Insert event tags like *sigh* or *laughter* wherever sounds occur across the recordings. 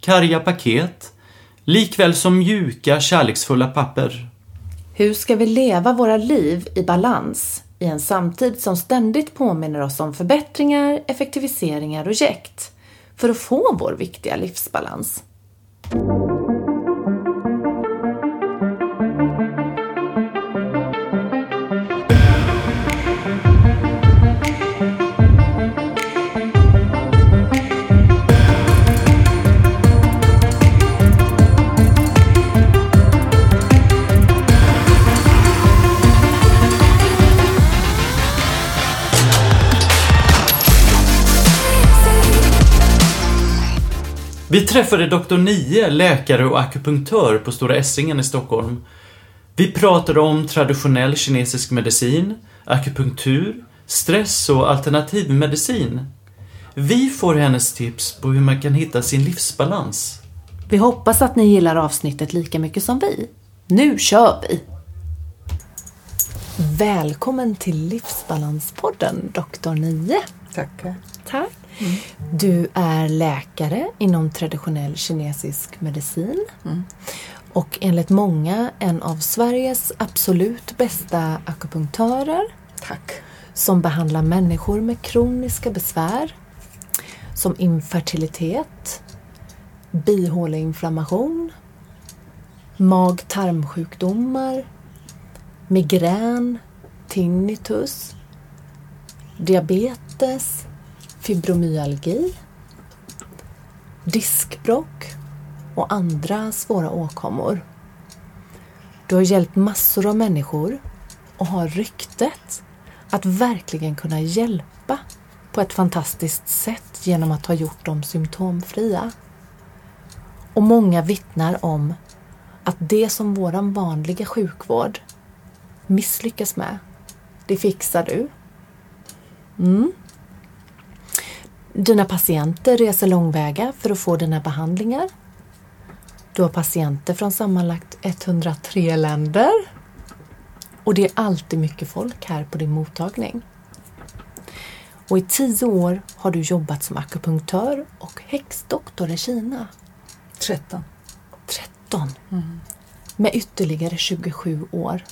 karga paket, likväl som mjuka, kärleksfulla papper. Hur ska vi leva våra liv i balans i en samtid som ständigt påminner oss om förbättringar, effektiviseringar och jäkt för att få vår viktiga livsbalans? Vi träffade Dr. Nye, läkare och akupunktör på Stora Essingen i Stockholm. Vi pratade om traditionell kinesisk medicin, akupunktur, stress och alternativmedicin. Vi får hennes tips på hur man kan hitta sin livsbalans. Vi hoppas att ni gillar avsnittet lika mycket som vi. Nu kör vi! Välkommen till Livsbalanspodden, Dr. Nio. Tackar. Tack. Du är läkare inom traditionell kinesisk medicin. Och enligt många en av Sveriges absolut bästa akupunktörer. Tack. som behandlar människor med kroniska besvär. Som infertilitet, bihåleinflammation, mag-tarmsjukdomar, migrän, tinnitus, diabetes, fibromyalgi, diskbråck och andra svåra åkommor. Du har hjälpt massor av människor och har ryktet att verkligen kunna hjälpa på ett fantastiskt sätt genom att ha gjort dem symptomfria. Och många vittnar om att det som våran vanliga sjukvård misslyckas med, det fixar du. Mm. Dina patienter reser långväga för att få dina behandlingar. Du har patienter från sammanlagt 103 länder. Och det är alltid mycket folk här på din mottagning. Och i tio år har du jobbat som akupunktör och häxdoktor i Kina. 13. 13. Med ytterligare 27 år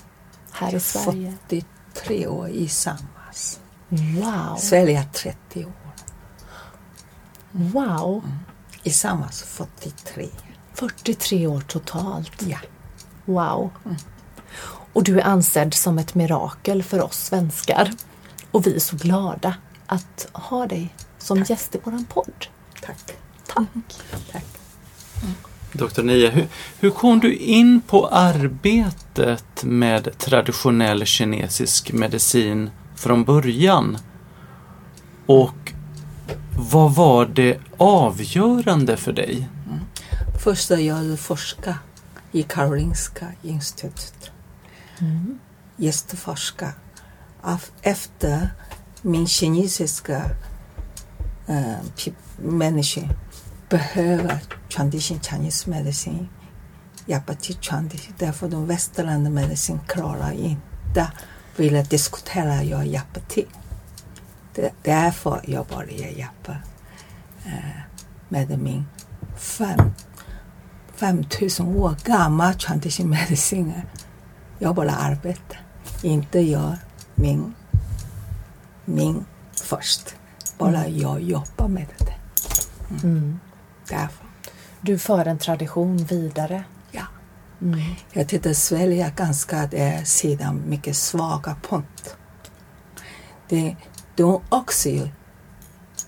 här i Sverige. 43 år i Samas. Wow! Sverige 30 år. Wow! I Samas 43. 43 år totalt. Ja. Wow! Och du är ansedd som ett mirakel för oss svenskar. Och vi är så glada att ha dig som gäst i våran podd. Tack. Tack! Tack. Dr. Nia, hur, hur kom du in på arbetet med traditionell kinesisk medicin från början? Och vad var det avgörande för dig? Först jag forskade i Karolinska institutet. Gästforska. Af- Efter min kinesiska äh, människa behöver tradition Chinese medicin hjälpa till tradition. Därför de västerländska medicin klarar inte ville diskutera jag hjälpa till. Det, därför jag började hjälpa eh, med min fem, 5000 år gammal tradition medicin. Jag bara arbetar, inte gör min, min först. Bara jag jobbar med det. Mm. Därför. Du för en tradition vidare. Ja. Mm. Jag tycker Sverige är ganska det sidan mycket svaga punkt. Det, de också ju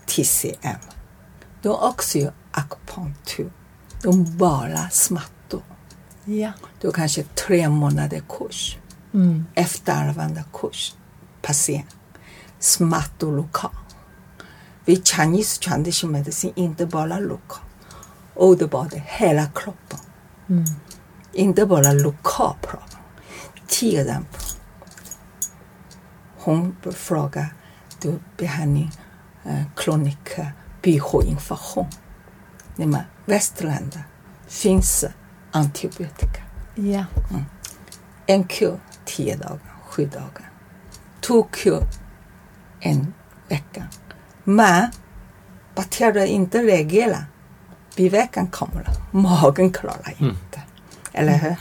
TCM. De också ju akupunktur. De bara smärtor. Ja. Då kanske tre månader kurs. Mm. Efterarvande kurs. Patient. Smärtor lokal. Vi Chinese tradition medicin inte bara lokal. body, hela kroppen. Inte bara lokal problem. Till exempel, hon frågar du behandling eh, kronik bihåleinfektion. I västländer finns antibiotika. Ja. En kur tio dagar, sju dagar. Två kur en vecka. Men bakterier inte reagerar. Biverkan kommer. Magen klarar inte. Eller hur?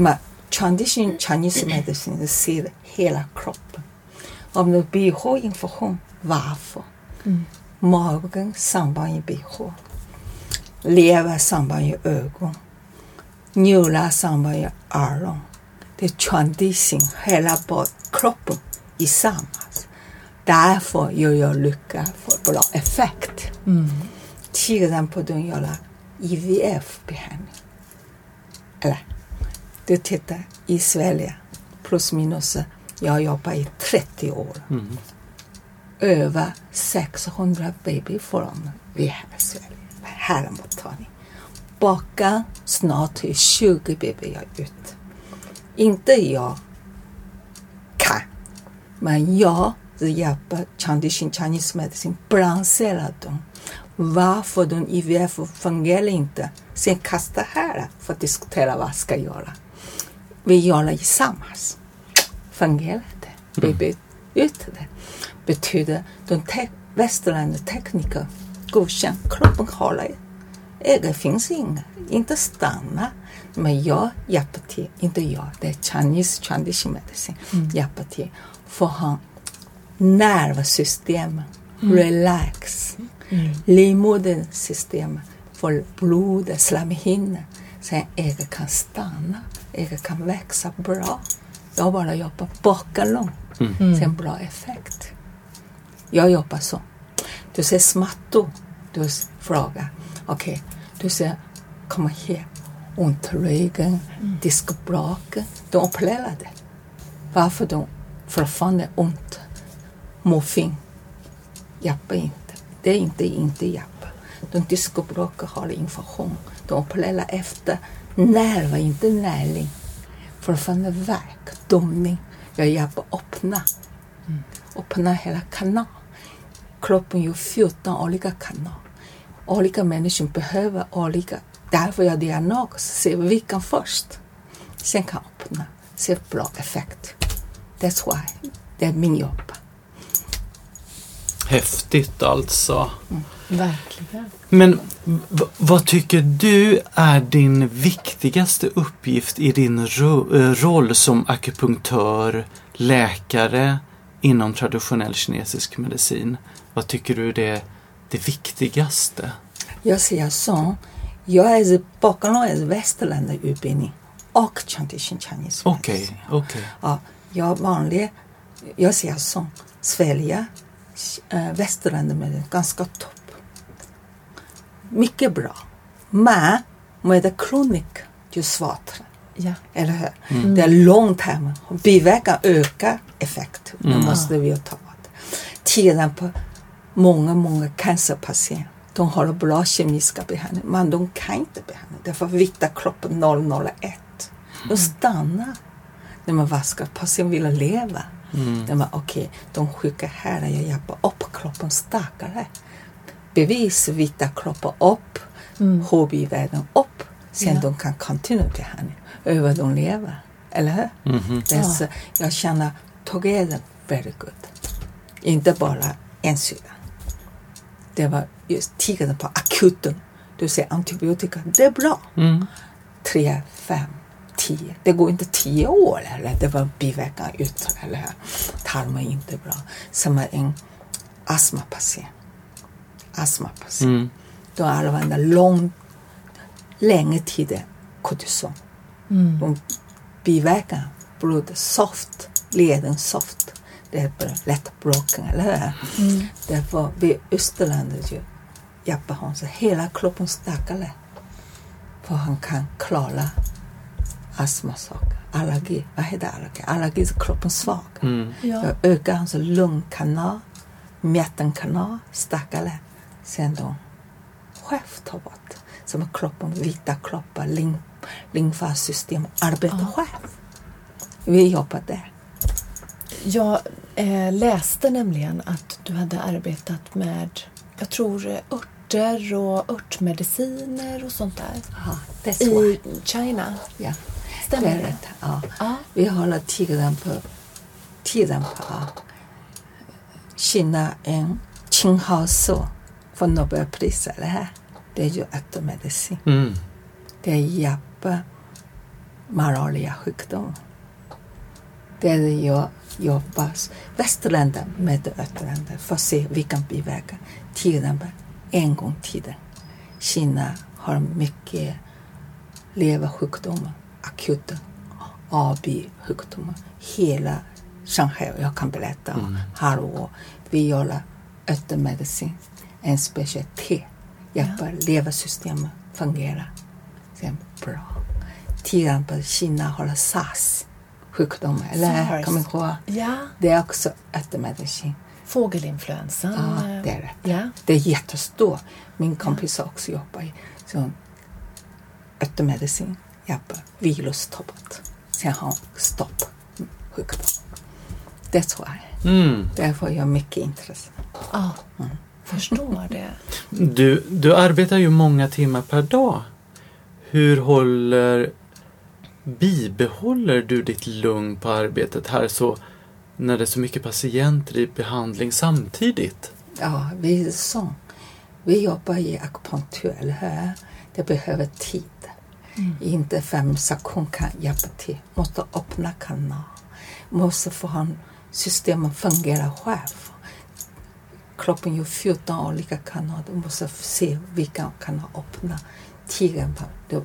Men tradition Chinese medicine ser hela kroppen. Om det blir bihåleinfektion, varför? Magen samband med bihål. Lever samband med ögon. Njurar samband med öron. Det är tradition, hela kroppen i samma. Därför gör jag lycka för bra effekt. Till exempel de gör IVF-behandling. Eller, du tittar i Sverige, plus minus, jag har jobbat i 30 år. Över 600 baby från vi här i Sverige, här mottagning. Baka snart 20 baby jag ut. Inte jag kan, men jag hjälper Tradition Chinese Medicine balansera dem. Varför de IVF fungerar inte. Sen kasta här för att diskutera vad ska göra. Vi gör det tillsammans. Fungerar det? Vi byter ut det. Betyder de te- västerländska tekniker godkänt. Kroppen håller. Ägg finns inga. Inte stanna. Men jag hjälper till. Inte jag. Det är Chinese Tradition Medicine. Hjälper till. För han nervsystem, relax. Livmodersystem får blodet, slemhinnan. Sen ägget kan stanna, ägget kan växa bra. Jag bara jobbar bakalång. Sen bra effekt. Jag jobbar så. Du ser smärtor. Du frågar. Okej, du ser komma här. Ont i ryggen, diskbråck. De upplever det. Varför de fortfarande ont? Morfin hjälper inte. Det är inte inte hjälper. De diskbråck har infektion. De upplever efter nerver, inte näring. Fortfarande värk, domning. Jag hjälper öppna. Öppna hela kanal. Kroppen gör 14 olika kanaler. Olika människor behöver olika. Därför jag diagnos. Se vilken först. Sen kan öppna. Se bra effekt. That's why. Det är min jobb. Häftigt alltså. Verkligen. Men v- vad tycker du är din viktigaste uppgift i din ro- eh, roll som akupunktör, läkare inom traditionell kinesisk medicin? Vad tycker du är det viktigaste? Jag säger så. Jag är bakom en västerländarutbildning och tradition Chinese Okej, medicine. okej. Ja, jag vanlig, jag säger så. Sverige, äh, västerländer med ganska topp. Mycket bra. Men med kronik, ju svårare. Ja. Eller hur? Det är lång term. Biverkan ökar effekt. Det måste vi ta bort. Till exempel många, många cancerpatienter. De har bra kemiska behandling, men de kan inte behandla. Därför vita kroppen 001. De stannar. När man vaskar, patienten vill leva. När man, okej, de skickar här, jag hjälper upp kroppen starkare. Bevis vita kroppen upp, HB-värden upp. Sen Ja. de kan kontinuera behandling över de lever. Eller hur? Det är så, jag känner together very good. Inte bara en sida. Det var just tidigare på akuten. Du säger antibiotika, det är bra. Mm. Tre, fem, tio. Det går inte tio år. Eller? Det var biverkan ut. Eller? Tarmen är inte bra. Som en astmapatient. Astmapatient. Mm. De använder lång, länge tid kortison. De biverkan, blod soft, leden soft. Det är bara lätt broken, eller hur? Därför vi Österlandet ju hjälper honom så hela kroppen starkare. För han kan klara astmasaker, allergi. Vad heter allergi? Allergi är kroppen svag. Mm. Ja. Jag ökar hans lungkanal, mittenkanal starkare. Sen de själv tar bort. som kroppen, vita kroppar, lim, lymfasystem arbetar själv. Vi jobbar där. Jag eh, läste nämligen att du hade arbetat med, jag tror eh, örter och örtmediciner och sånt där why. i China. Ja. Stämmer det? rätt. Ja. Ja. Vi håller tiden på, tiden på Kina en Qinghao för Nobelpriset. Det här det är ju örtmedicin. Mm. Det hjälper malariasjukdom. Det är jag jobbar västerländer med östländer för att se vilka biverkan. Tiden på en gång tiden. Kina har mycket leversjukdomar, akuta AB-sjukdomar. Hela Shanghai, jag kan berätta om halvår. Vi gör öttermedicin, en specialitet. Hjälper leversystemet fungera. Det är bra. Tiden på Kina har SARS sjukdomar. Eller kommer du ihåg? Ja, Det är också öttermedicin. fågelinfluensan. Ja, det är rätt. Ja. Det är jättestort. Min kompis har också jobbat i så öttermedicin. Hjälper virus ta bort. Sen har stopp sjukdom. Det tror jag. Mm. Därför är jag mycket intresserad. ja, Mm. Förstår det. Du, du arbetar ju många timmar per dag. Hur håller bibehåller du ditt lugn på arbetet här så när det är så mycket patienter i behandling samtidigt? Ja, vi är så. Vi jobbar i akupunktur, hur? Det behöver tid. Inte fem sekunder kan hjälpa till. Måste öppna kanal. Måste få systemet att fungera själv. Kroppen gör 14 olika kanaler. Du måste se vilka kan öppna. På, du,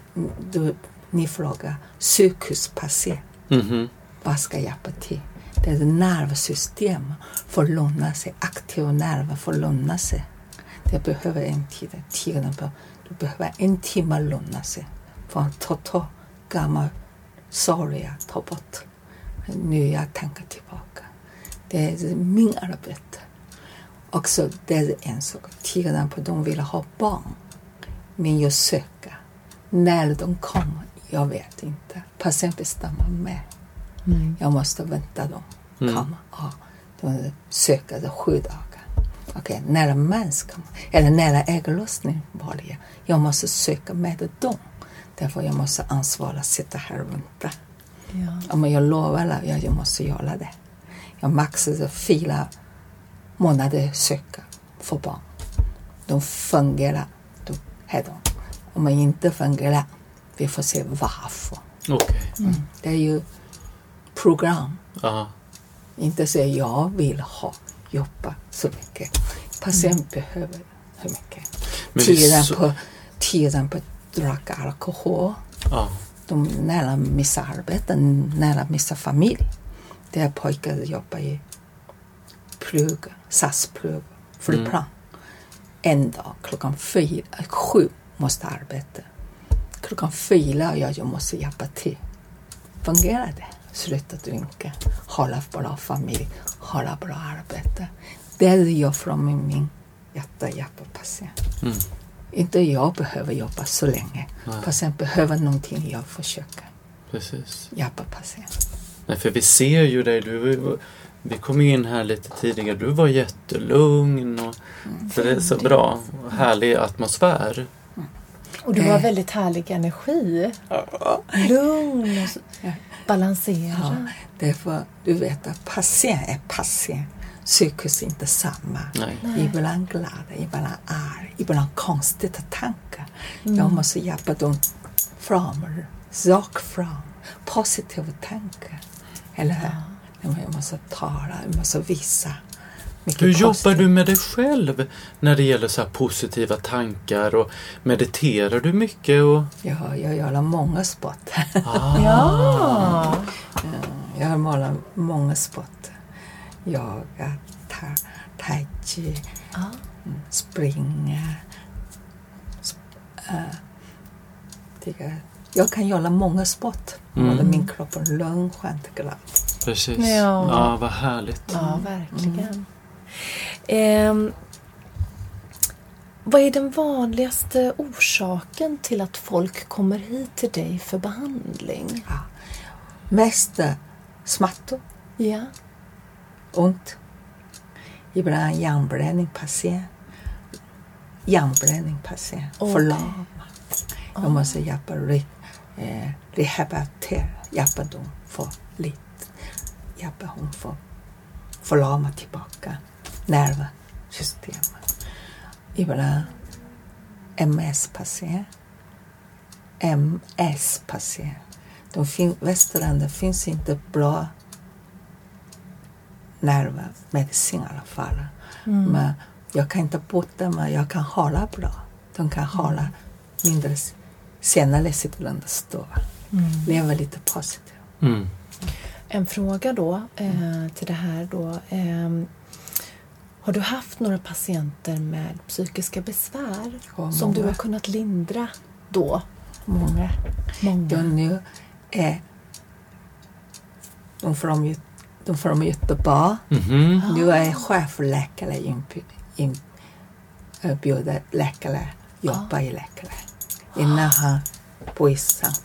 du, ni frågar sjukhuspatient. Mhm. Vad ska hjälpa till? Det är nervsystem för att lugna sig. Aktiva nerver för att lugna sig. Det behöver en tid. På, du behöver en timme lugna sig. För att ta, ta gammal sorg, ta bort. Nu jag tänker tillbaka. Det är min arbete. Också det är en sak. Tiden på de vill ha barn. Men jag söker. När de kommer, jag vet inte. Patienten bestämmer med. Mm. Jag måste vänta dem Mm. komma. Ja, de söker det sju dagar. Okej, nära mens kommer, eller nära ägglossning börjar. Jag måste söka med dem. Därför jag måste ansvara sitta här och vänta. Ja. Om jag lovar att jag, jag måste göra det. Jag maxade fyra månader söka för barn. De fungerar, då är de. Om man inte fungerar, vi får se varför. Okej. Det är ju program. Ja. Inte säga jag vill ha jobba så mycket. Patient behöver hur mycket. Men Tiden så- på, tiden på att dricka alkohol. ja. De nära missar arbete, nära missar familj. Det är pojkar som jobbar i plug, SAS-plug, flygplan. En dag klockan fyra, sju måste arbeta. Klockan fyra jag, jag måste hjälpa till. Fungerar det? Sluta dricka, hålla bra familj, hålla bra arbete. Det är det jag från min, hjärta hjälper patient. Mm. Inte jag behöver jobba så länge. Nej. Patient behöver någonting, jag försöker Precis. hjälpa patient. Nej, för vi ser ju dig. Du, vi kom in här lite tidigare. Du var jättelugn. Och, så det är så bra. Härlig atmosfär. Och du har Eh. väldigt härlig energi. Lugn och Ja. balanserad. Ja, därför, du vet att patient är patient. Sjukhus är inte samma. Nej. Ibland glada, ibland arg, ibland konstiga tankar. Jag måste hjälpa dem fram, sak fram, positiva tankar. Eller hur? Jag måste tala, jag måste visa. Mycket Hur jobbar positivt. du med dig själv när det gäller så här positiva tankar? och Mediterar du mycket? Och, Ja, jag gör många sport. ah, *laughs* Ja. Jag har målat många sport. Yoga, ta, tai chi, mm, springa. Sp- äh, jag kan göra många sport. Mm. Hålla min kropp lugn, skönt, glad. Precis. Ja. Ja, vad härligt. Ja, verkligen. Ehm, vad är den vanligaste orsaken till att folk kommer hit till dig för behandling? Mest eh, smärtor, Ja. ont. Ibland hjärnblödning patient. Hjärnblödning patient. Okej. Förlamad. Jag måste hjälpa re, eh, rehabilitera, hjälpa dem för lite. Hjälpa dem för förlama tillbaka nervsystemet. Ibland MS-patient. MS-patient. De fin- västerlandet finns inte bra nervmedicin i alla fall. Men jag kan inte bota, men jag kan hålla bra. De kan hålla mindre senare sitt stå. Leva lite positivt. Mm. En fråga då eh, till det här då. ehm, har du haft några patienter med psykiska besvär Ja, som du har kunnat lindra då? Många. Många. De nu är de från, de från Göteborg. Mhm. Nu är chefläkare inbjud- inbjuder läkare jobba i läkare. Innan han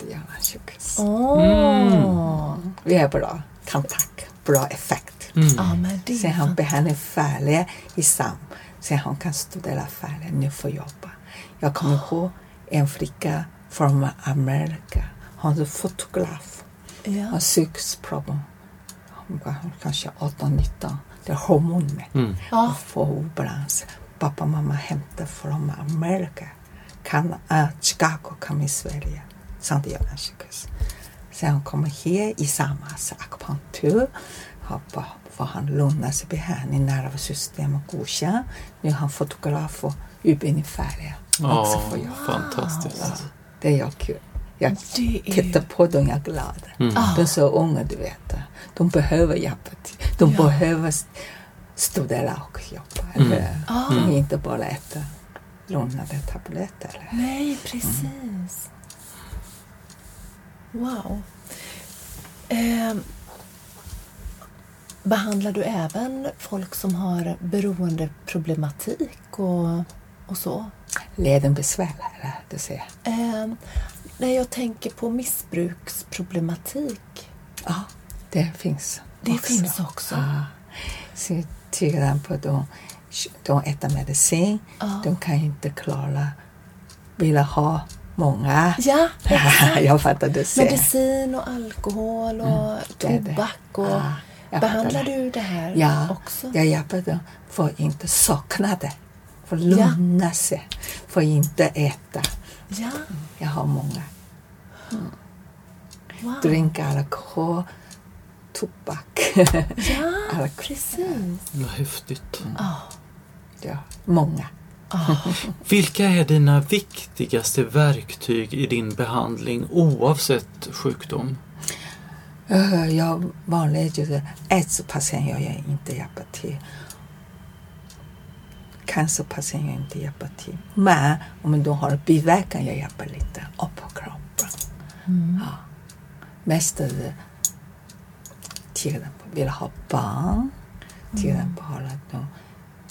Görans sjukhus. Åh! Vi har bra kontakt, bra effekt. Mm. Ja, men det Sen är han behandlar färdig i SAM. Sen han kan studera färdigt, nu får jobba. Jag kommer ihåg en flicka från Amerika. Hon är fotograf. ja. Har psykisproblem. Hon var kanske 18-19. Det är hormoner. Mm. Och får obalans. Pappa och mamma hämtar från Amerika. Kan, äh, Chicago kom i Sverige. Sankt Görans sjukhus. Sen hon kommer här i samma akupunktur. Får han lugna sig behandling, nervsystemet godkänt. Nu är han fotograf och utbildning färdig. Ja, jag. fantastiskt. Det är jag kul. Jag Det är tittar på dem, jag är glad. Mm. De är så unga, du vet. De behöver hjälp. De Ja. behöver st- studera och jobba. Eller, Ah. De inte bara äta lugnande tabletter. Eller. Nej, precis. Wow. Eh, behandlar du även folk som har beroendeproblematik och, och så? Ledenbesvär, eller du ser. Eh, nej, jag tänker på missbruksproblematik. Ja, det finns Det också. finns också. Ja. Så till exempel de, de äter medicin. Ja. De kan inte klara, vill ha många. Ja, *laughs* jag fattar, ser. Medicin och alkohol och det det. tobak. Och Ja, jag behandlar det. du det här Ja, också? jag hjälper dem för att inte sakna det. För att lugna sig. För att inte äta. Ja, Jag har många. wow. Dricka alkohol, tobak. Ja, *laughs* Alkohol. precis. Vad häftigt. Ja. ja, många. Ja. *laughs* Vilka är dina viktigaste verktyg i din behandling oavsett sjukdom? Jag vanligtvis aidspatient jag inte hjälper till. Cancerpatient jag inte hjälper till. Men om de har biverkan jag hjälper lite upp på kroppen. Mm. Ja. Mest är det till exempel vill ha barn. Till exempel har de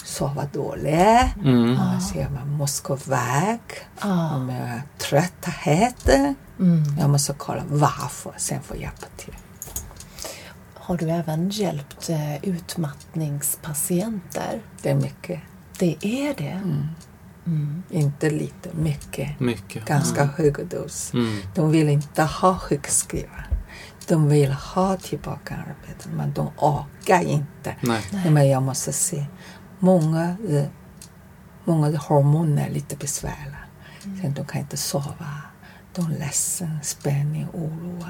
sover dåligt. Mm. Ja. Ser man. Om jag är trötthet. Mm. Jag måste kolla varför. Sen får jag hjälpa till. Har du även hjälpt eh, utmattningspatienter? Det är mycket. Det är det? Mm. Inte lite, mycket. Mycket. Ganska hög dos. Mm. De vill inte ha sjukskriva. De vill ha tillbaka arbete, men de orkar inte. Nej. Nej. Men jag måste se. Många, eh, många hormoner är lite besvärliga. Sen de kan inte sova. De är ledsen, spänning, oro.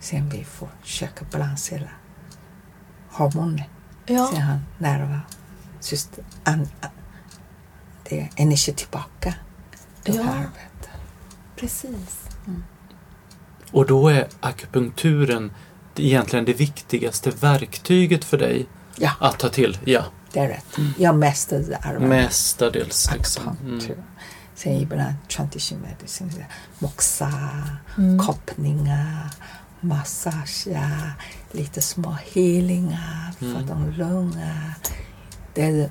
Sen vi får försöka balansera hormoner. Ja. Sen han nerva, system, an, an, det är energi tillbaka. Då Ja. kan arbeta. Precis. Och då är akupunkturen egentligen det viktigaste verktyget för dig Ja, att ta till. Ja, det är rätt. Jag mestadels arbetar mestadels liksom. akupunktur. Mm. Sen ibland tradition medicin, moxa, Mm. koppningar, massage, lite små healingar för Mm. de lugna. Det är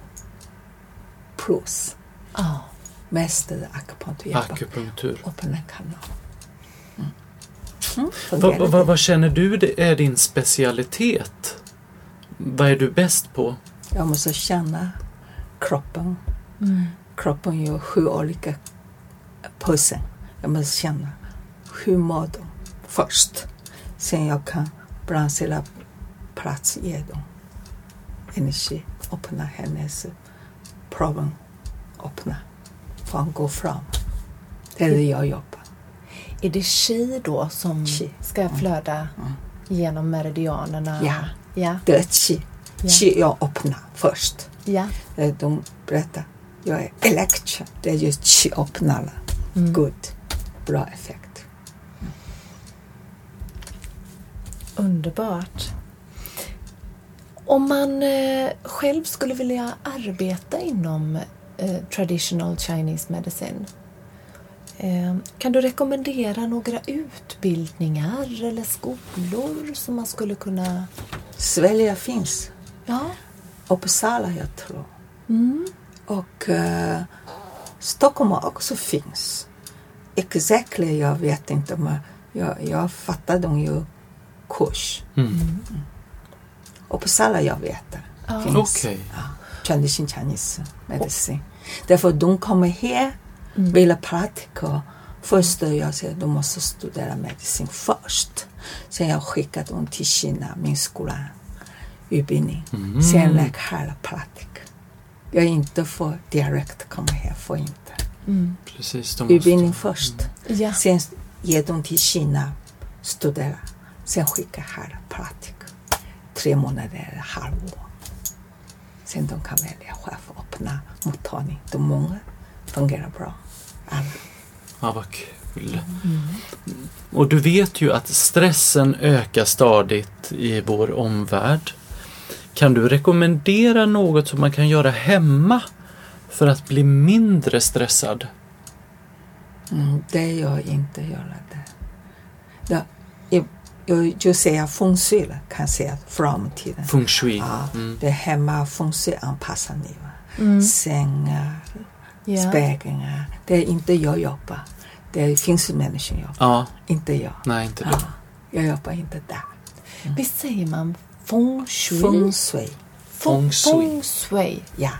plus. Ja. Mest är det akupunktur. Akupunktur. Öppna kanal. Mm. Mm, Vad det? vad- vad känner du det är din specialitet? Vad är du bäst på? Jag måste känna kroppen. Mm. Kroppen gör sju olika pussel. Jag måste känna hur mår de först. Sen jag kan balansera plats, ge dem energi, öppna hennes problem, öppna för att gå fram. Det är det jag jobbar. Är det chi då som Qi. ska flöda Mm. genom meridianerna? Ja. Ja. Det är chi. Chi jag öppnar först. ja. Eh, De berättar, jag är elektro. Det är just chi-öppnare. Mm. Good. Bra effekt. Underbart. Om man eh, själv skulle vilja arbeta inom eh, traditional Chinese medicine eh, kan du rekommendera några utbildningar eller skolor som man skulle kunna... Sverige finns. Ja. Uppsala jag tror. Mm. Och eh, Stockholm också finns. Exactly, jag vet inte men jag, jag fattade ju kurs. Mm. Uppsala jag vet. Ja. Finns. Okej. Ja, tradition Chinese medicin. Därför de kommer här, Mm. vill praktika. Först jag säger de måste studera medicin först. Sen jag skickar dem till Kina, min skola, utbildning. Mm. Sen lägger här praktik. Jag inte får direkt komma här, får inte. Mm. Precis. de måste- Utbildning först. Ja. Sen ger dem till Kina, studera. Sen skicka här praktik. Tre månader eller halvår. Sen de kan välja själv öppna mottagning. De många fungerar bra. Alla. Ja, vad kul. Och du vet ju att stressen ökar stadigt i vår omvärld. Kan du rekommendera något som man kan göra hemma för att bli mindre stressad? Mm, det gör inte göra det. det jag, jag, jag säger feng shui kan säga framtiden. Feng shui. Ja, Mm. Det är hemma feng shui anpassar ni. Va? Mm. Sängar, Ja. speglar. Det är inte jag jobbar. Det finns människor som jobbar. Ja, Inte jag. nej inte du. Ja, jag jobbar inte där. Visst säger man feng shui? Feng shui. Feng shui. Feng shui. Ja.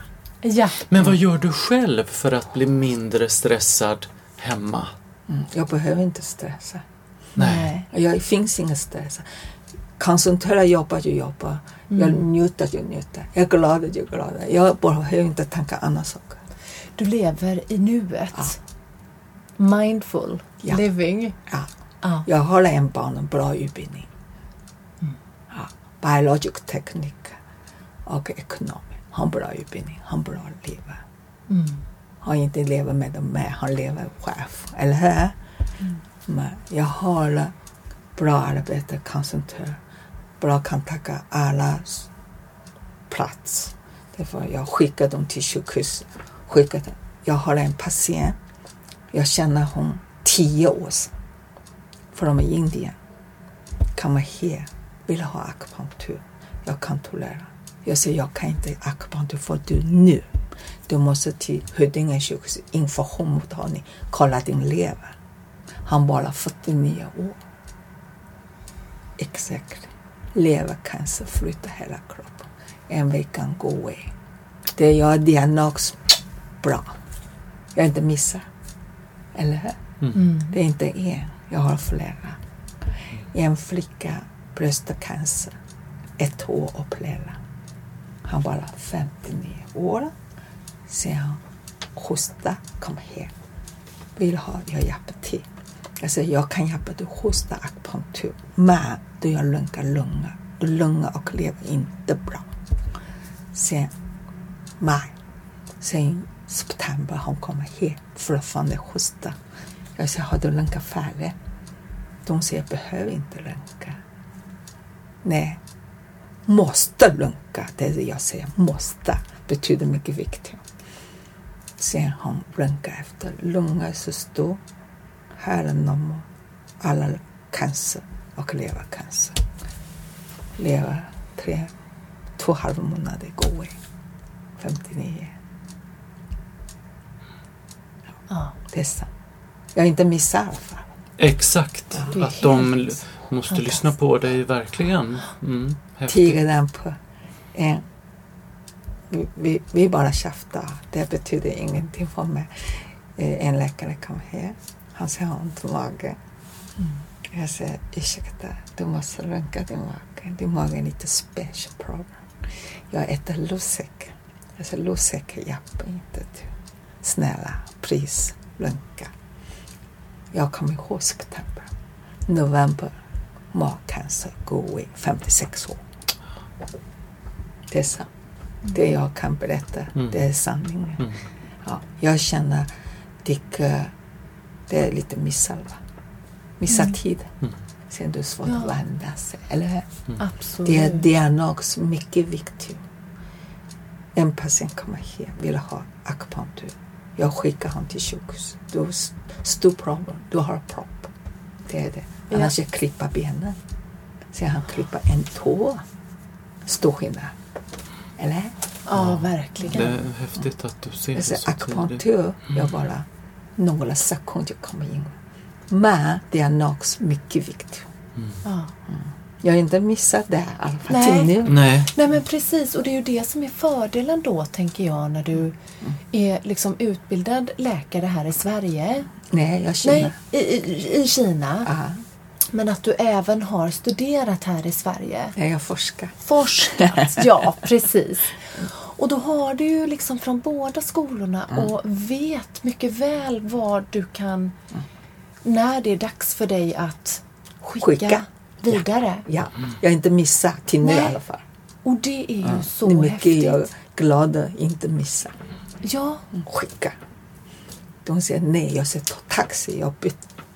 Ja. Men vad gör du själv för att bli mindre stressad hemma? Mm. Jag behöver inte stressa. Nej. Jag finns ingen stress. Koncentrera, jobba, jag jobbar. Jag Mm. njuter, jag njuter. Jag är glad, jag är glad. Jag behöver inte tänka andra saker. Du lever i nuet. Ja. Mindful Ja. living. Ja. Ja. Jag har en barn, en bra utbildning. Biologisk teknik och ekonomi. Han bra utbildning, han bra liv. Mm. Han inte lever med dem med, han lever själv. Eller hur? Men jag har bra arbete, koncentrera, bra kontakt med alla plats. Därför jag skickar dem till sjukhus. Skickar dem. Jag har en patient, jag känner hon tio år sedan, från Indien. Kommer här, vill ha akupunktur. Jag kan tolerera. Jag säger jag kan inte akupunktur för du nu. Du måste till Huddinge sjukhus, informationsmottagning, kolla din lever. Han bara 49 år. Exakt. Levercancer flyttar hela kroppen. En vecka go away. Det gör diagnos bra. Jag inte missar. Eller hur? Mm. Det är inte en, jag har flera. En flicka, bröstcancer, ett år opererad. Han var 59 år. Sen han hosta, kom hit. Vill ha, jag hjälper till. Jag säger, jag kan hjälpa dig hosta akupunktur. Men du har lunga lunga. Du lunga och lever inte bra. Sen maj. Sen september hon kommer hit. Fortfarande hosta. Jag säger, har du lunka färdigt? De säger, jag behöver inte lunka. Nej, måste lunka. Det är det jag säger, måste. Betyder mycket viktigt. Sen han runka efter. Lunga är så stor. Här är nummer. Alla cancer och levercancer. Lever tre, två och en halv månader går away. 59. Ja. Det är sant. Jag inte missar i alla fall. Exakt. Att de måste lyssna på dig verkligen. Mm, på en... Vi, vi, bara tjaftar. Det betyder ingenting för mig. Eh, En läkare kom här. Han säger har ont i magen. Jag säger ursäkta, du måste röntga din mage. Din mage är lite special problem. Jag äter Losec. Jag säger Losec hjälper inte du. Snälla, pris, röntga. Jag kommer ihåg september. November, magcancer, go away, 56 år. Det är sant. Det jag kan berätta, Mm. det är sanningen. Mm. Ja, jag känner, tycker det är lite missar, va? Missar Mm. tid. Mm. Sen det är svårt Ja. att vända sig, eller hur? Absolut. Det, det är något mycket viktigt. En patient kommer här vill ha akupunktur. Jag skickar honom till sjukhus. Du har stor problem. Du har propp. Det är det. Ja. Annars jag klipper benen. Sen han klipper en tå. Stor skillnad. Eller? Ja, verkligen. Det är häftigt att du ser det så tidigt. akupunktur. Jag bara några sekunder kommer in. Men det är något mycket viktigt. Ja. Jag har inte missat det i alla fall Nej. till nu. Nej, Nej men precis och det är ju det som är fördelen då tänker jag när du är liksom utbildad läkare här i Sverige. Nej, jag känner. Nej, i, i, i Kina. Ja, Men att du även har studerat här i Sverige. jag forskar. Forskat, *laughs* ja precis. Och då har du ju liksom från båda skolorna och vet mycket väl vad du kan när det är dags för dig att skicka, Skicka. vidare. Ja, jag har inte missat till nu i Nej. alla fall. Och det är ju så det är mycket häftigt. jag är glad att inte missa. Ja, Skicka. De säger nej, jag säger ta taxi. Jag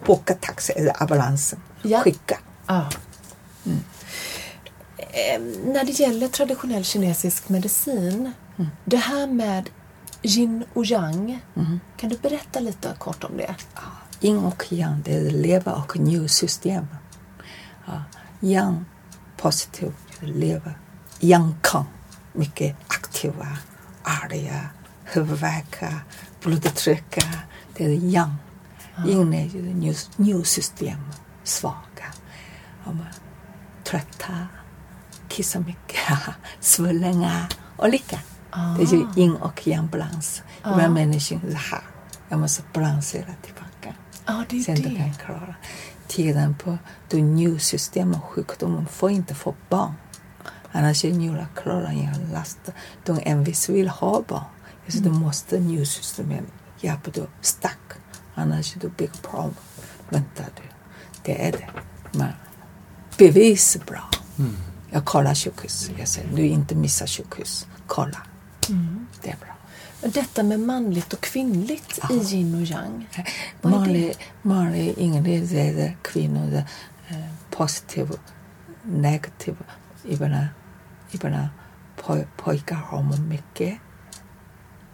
bokar taxi eller ambulansen. Ja. Skicka. Ja. Eh, när det gäller traditionell kinesisk medicin, det här med yin och yang, kan du berätta lite kort om det? Yin och yang, det är lever och njursystem. Ja. Yang, positiv, lever. Yang kan, mycket aktiva, arga, huvudvärk, blodtryck. Det är yang. Yin är ju njurs- njursystem, svaga. Ja, men Trötta, kissar mycket, *laughs* svullna, olika. Det är ju yin och yang-balans. Ibland människan är här. Jag måste balansera tillbaka. Ja, det är Sen du det. kan klara tiden på det njursystem och sjukdomen får inte få barn. Annars är njurar klara ingen last. De envis vill ha barn. Så Mm. du måste njursystemet hjälpa dig stark. Annars är det big problem. Vänta du. Det är det. Men bevis är bra. Mm. Jag kollar sjukhus. Jag säger du inte missa sjukhus. Kolla. Mm. Det är bra. Detta med manligt och kvinnligt i yin och yang. Manlig, manlig ingredient är kvinnor eh, positiv, negativ. Ibland, ibland poj, pojkar har mycket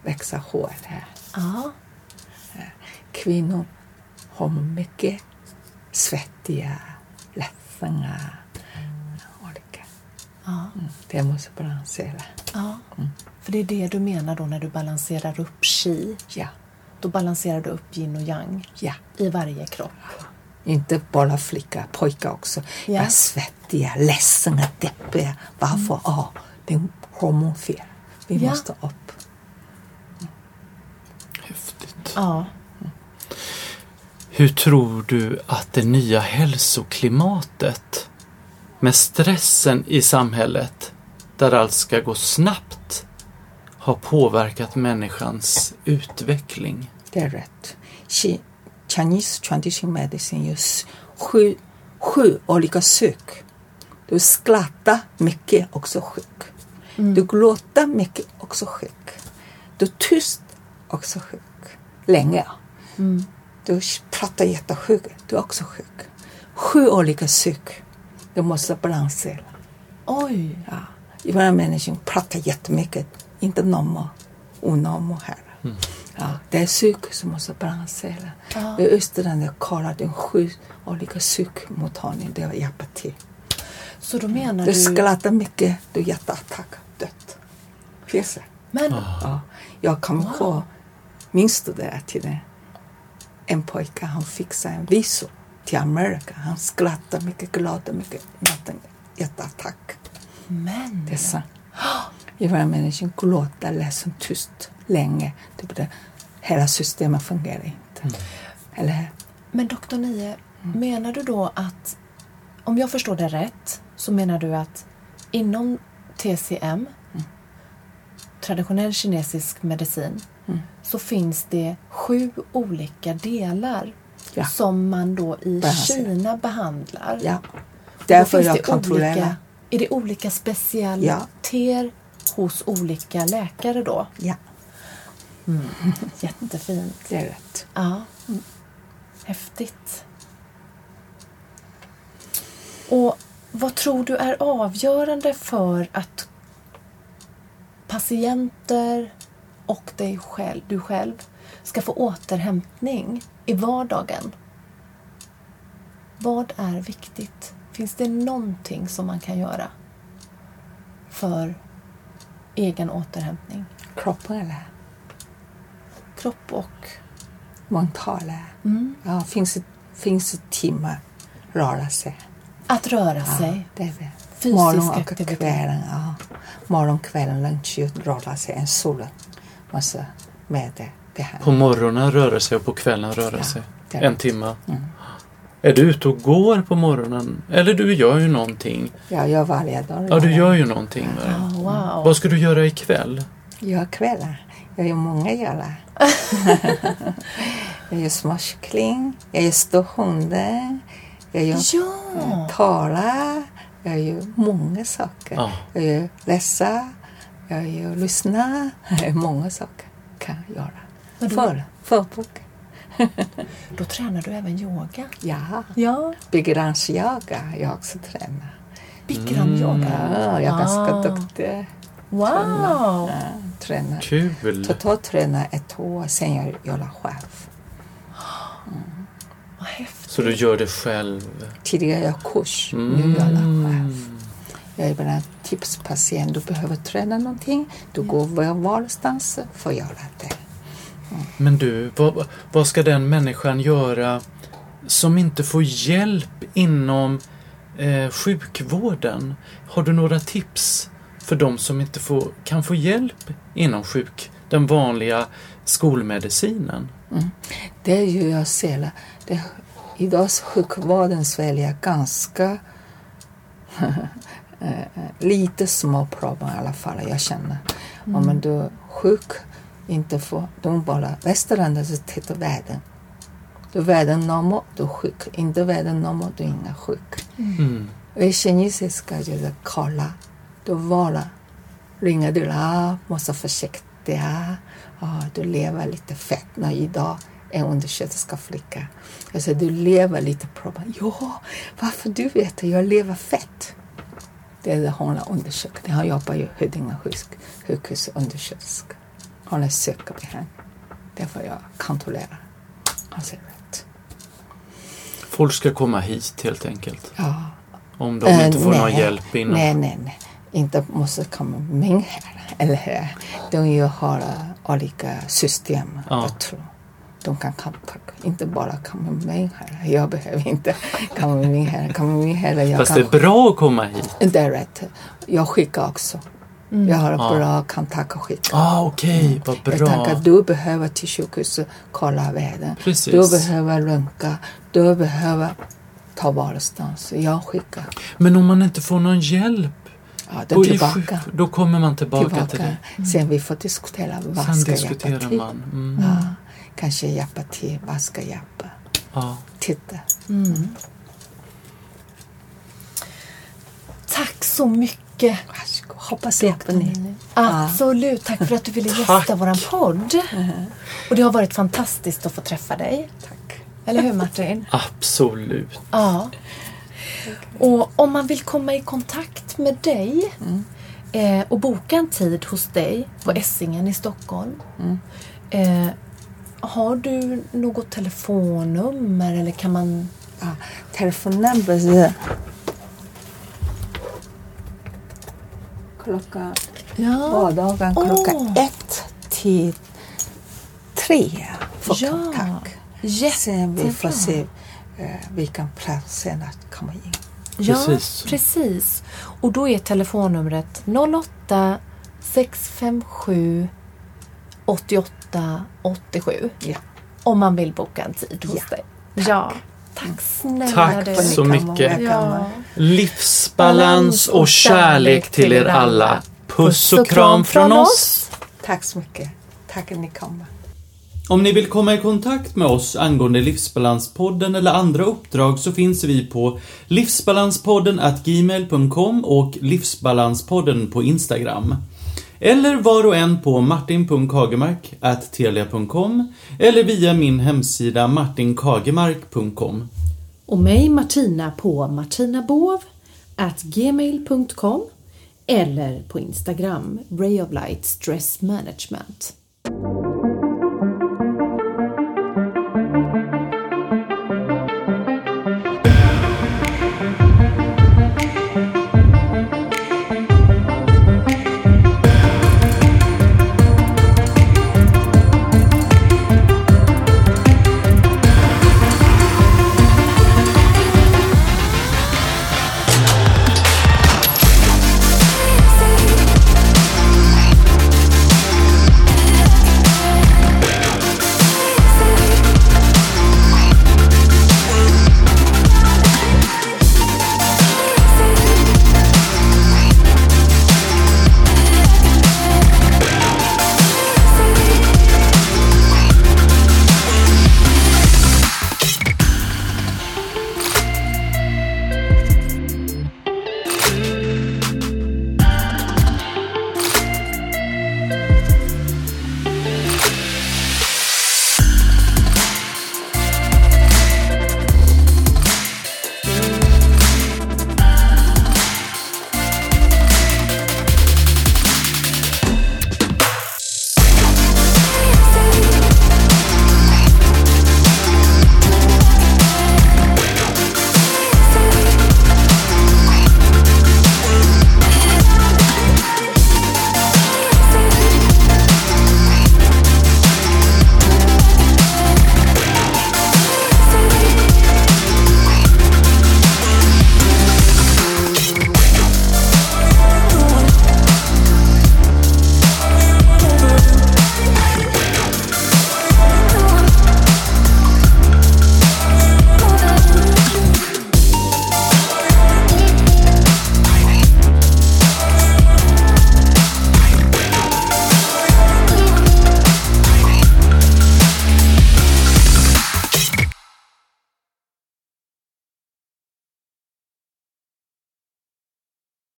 växa hår här. Ja, Kvinnor har mycket svettiga, ledsna, olika. ja, Mm, Det måste balansera. ja. För det är det du menar då när du balanserar upp qi. Ja, Då balanserar du upp yin och yang ja. i varje kropp. Inte bara flickor, pojkar också. Ja. Jag är svettiga, ledsna, deppiga. Varför? Ja, det är hormonfel. Vi Ja. måste upp. häftigt. Ja. Hur tror du att det nya hälsoklimatet med stressen i samhället, där allt ska gå snabbt, har påverkat människans utveckling? Det är rätt. Chi- Chinese tradition medicine just sju, sju olika sjuk. Du skrattar mycket, också sjuk. Du gråter mycket, också sjuk. Du är tyst, också sjuk. Länge. Du pratar jättesjuk, du är också sjuk. Sju olika sjuk. Du måste balansera. Oj. Ja. Ibland människor pratar jättemycket, inte normal, onormal här. Ja, det är psyk som måste balansera. Ja. I Österland kollar den sju olika psykmottagningar, det hjälper till. Så då menar Du du... skrattar mycket, du hjärtattack, dött. Finns det? Men, Ja. Jag kommer ihåg min studenttiden. En pojke han fixade en visum till Amerika. Han skrattade mycket, glad och mycket. Natten, hjärtattack. Men, Det är sant. Ibland människan gråter, ledsen, tyst länge. Det blir, hela systemet fungerar inte. Eller men doktor Nye, menar du då att, om jag förstår det rätt, så menar du att inom TCM, traditionell kinesisk medicin, så finns det sju olika delar Ja. som man då i. Kina behandlar. ja. Därför finns jag kontrollerar. Olika, är det olika specialiteter hos olika läkare då? Ja, *laughs* Jättefint. det är rätt. Ja. Häftigt. Och vad tror du är avgörande för att patienter och dig själv, du själv ska få återhämtning i vardagen? Vad är viktigt? Finns det någonting som man kan göra för egen återhämtning? Kroppen eller Kropp och... mentala. Mm. Ja, finns, finns det timmar röra sig. Att röra Ja, sig. det är det. Fysisk Morgon och aktivitet. kvällen. Ja. Morgon, kvällen, lunch, röra sig. En sol. Massa med det. det här. På morgonen röra sig och på kvällen röra Ja, sig. En timme. Mm. Är du ute och går på morgonen? Eller du gör ju någonting. Jag gör varje dag. Ja, du gör ju någonting. Ja, wow. Vad ska du göra ikväll? Jag gör kvällar. Jag gör många göra. *laughs* jag gör småkyckling. Jag gör ståhundar. Jag gör Ja! tala. Jag gör många saker. Ja. Jag gör läsa. Jag gör lyssna. många saker kan jag göra. Men För, förbok. Då tränar du även yoga? Ja. Ja. Begränsyoga jag också tränar. Bikram-yoga? Ja, jag är ganska Ah. duktig. Wow! Ja, tränar. Kul! Totalt tränar ett år, sen jag gör själv. Vad häftigt. Så du gör det själv? Tidigare jag kurs, Mm. nu gör jag själv. Jag är ibland tipspatient, du behöver träna någonting, du går var varstans för att göra det. Men du, vad, vad ska den människan göra som inte får hjälp inom eh, sjukvården? Har du några tips för de som inte får, kan få hjälp inom sjuk, den vanliga skolmedicinen? Det är ju jag ser, det, idag sjukvården Sverige ganska *laughs* lite små problem i alla fall, jag känner. Om du är sjuk, inte får, de bara, västerlandet så tittar världen. Du är världen normal, du är sjuk. Inte världen normal, du är inte sjuk. Mm. Och i kinesiska det kolla, då vara, ringer du upp, måste vara försiktiga, du lever lite fett. När idag en undersköterska flicka, jag säger du lever lite problem. Ja, varför du vet att jag lever fett? Det hon har undersökt. Han jobbar ju Huddinge sjuk- sjukhus undersköterska. Hon är sökare på henne. Därför jag kontrollerar. Han säger rätt. Folk ska komma hit helt enkelt. Ja. Om de inte Eh, får någon nej. hjälp inom... Nej, nej, nej. Inte måste komma med här. Eller hur? De har uh, olika system. Ja. Jag tror. De kan kontakta. Inte bara komma med här. Jag behöver inte komma med här. Komma med här. Jag Fast kan... det är bra att komma hit. Det är rätt. Jag skickar också. Jag har Ja. bra kontakt att skicka. Ah, okej, vad Jag bra. tänker du behöver till sjukhuset kolla världen. Precis. Du behöver röntga. Du behöver ta varstans. Jag skickar. Men om man inte får någon hjälp, Ja, då, tillbaka. sjuk, då kommer man tillbaka, till tillbaka. det. Sen vi får diskutera vad Sen ska diskuterar hjälpa till. man. Mm. Ja, kanske hjälpa till, vad ska hjälpa? Ja. Titta. Tack så mycket. Varsågod. Hoppas hjälpa ni. Absolut. Tack för att du ville gästa våran podd. Och det har varit fantastiskt att få träffa dig. Tack. Eller hur Martin? *laughs* Absolut. Ja. Och om man vill komma i kontakt med dig eh, och boka en tid hos dig på Essingen i Stockholm. Eh, har du något telefonnummer eller kan man... Ja, telefonnumret är klockan Ja. vardagen klockan Åh. ett till tre för Ja. kontakt. Sen vi får Jättebra. se eh, vilken plats sen att komma in. Ja, Precis. precis. Och då är telefonnumret 08 657 88 87 Ja. om man vill boka en tid hos Ja. dig. Ja, tack snälla Tack du. så mycket. Ja. Livsbalans och kärlek till er alla. Puss och kram från oss. Tack så mycket. Tack att ni kommer. Om ni vill komma i kontakt med oss angående Livsbalanspodden eller andra uppdrag så finns vi på livsbalanspodden at gmail.com och Livsbalanspodden på Instagram. Eller var och en på martin.kagemark@telia.com eller via min hemsida martinkagemark.com. och mig Martina på martinabovgmail.com eller på Instagram Ray of Light Stress Management.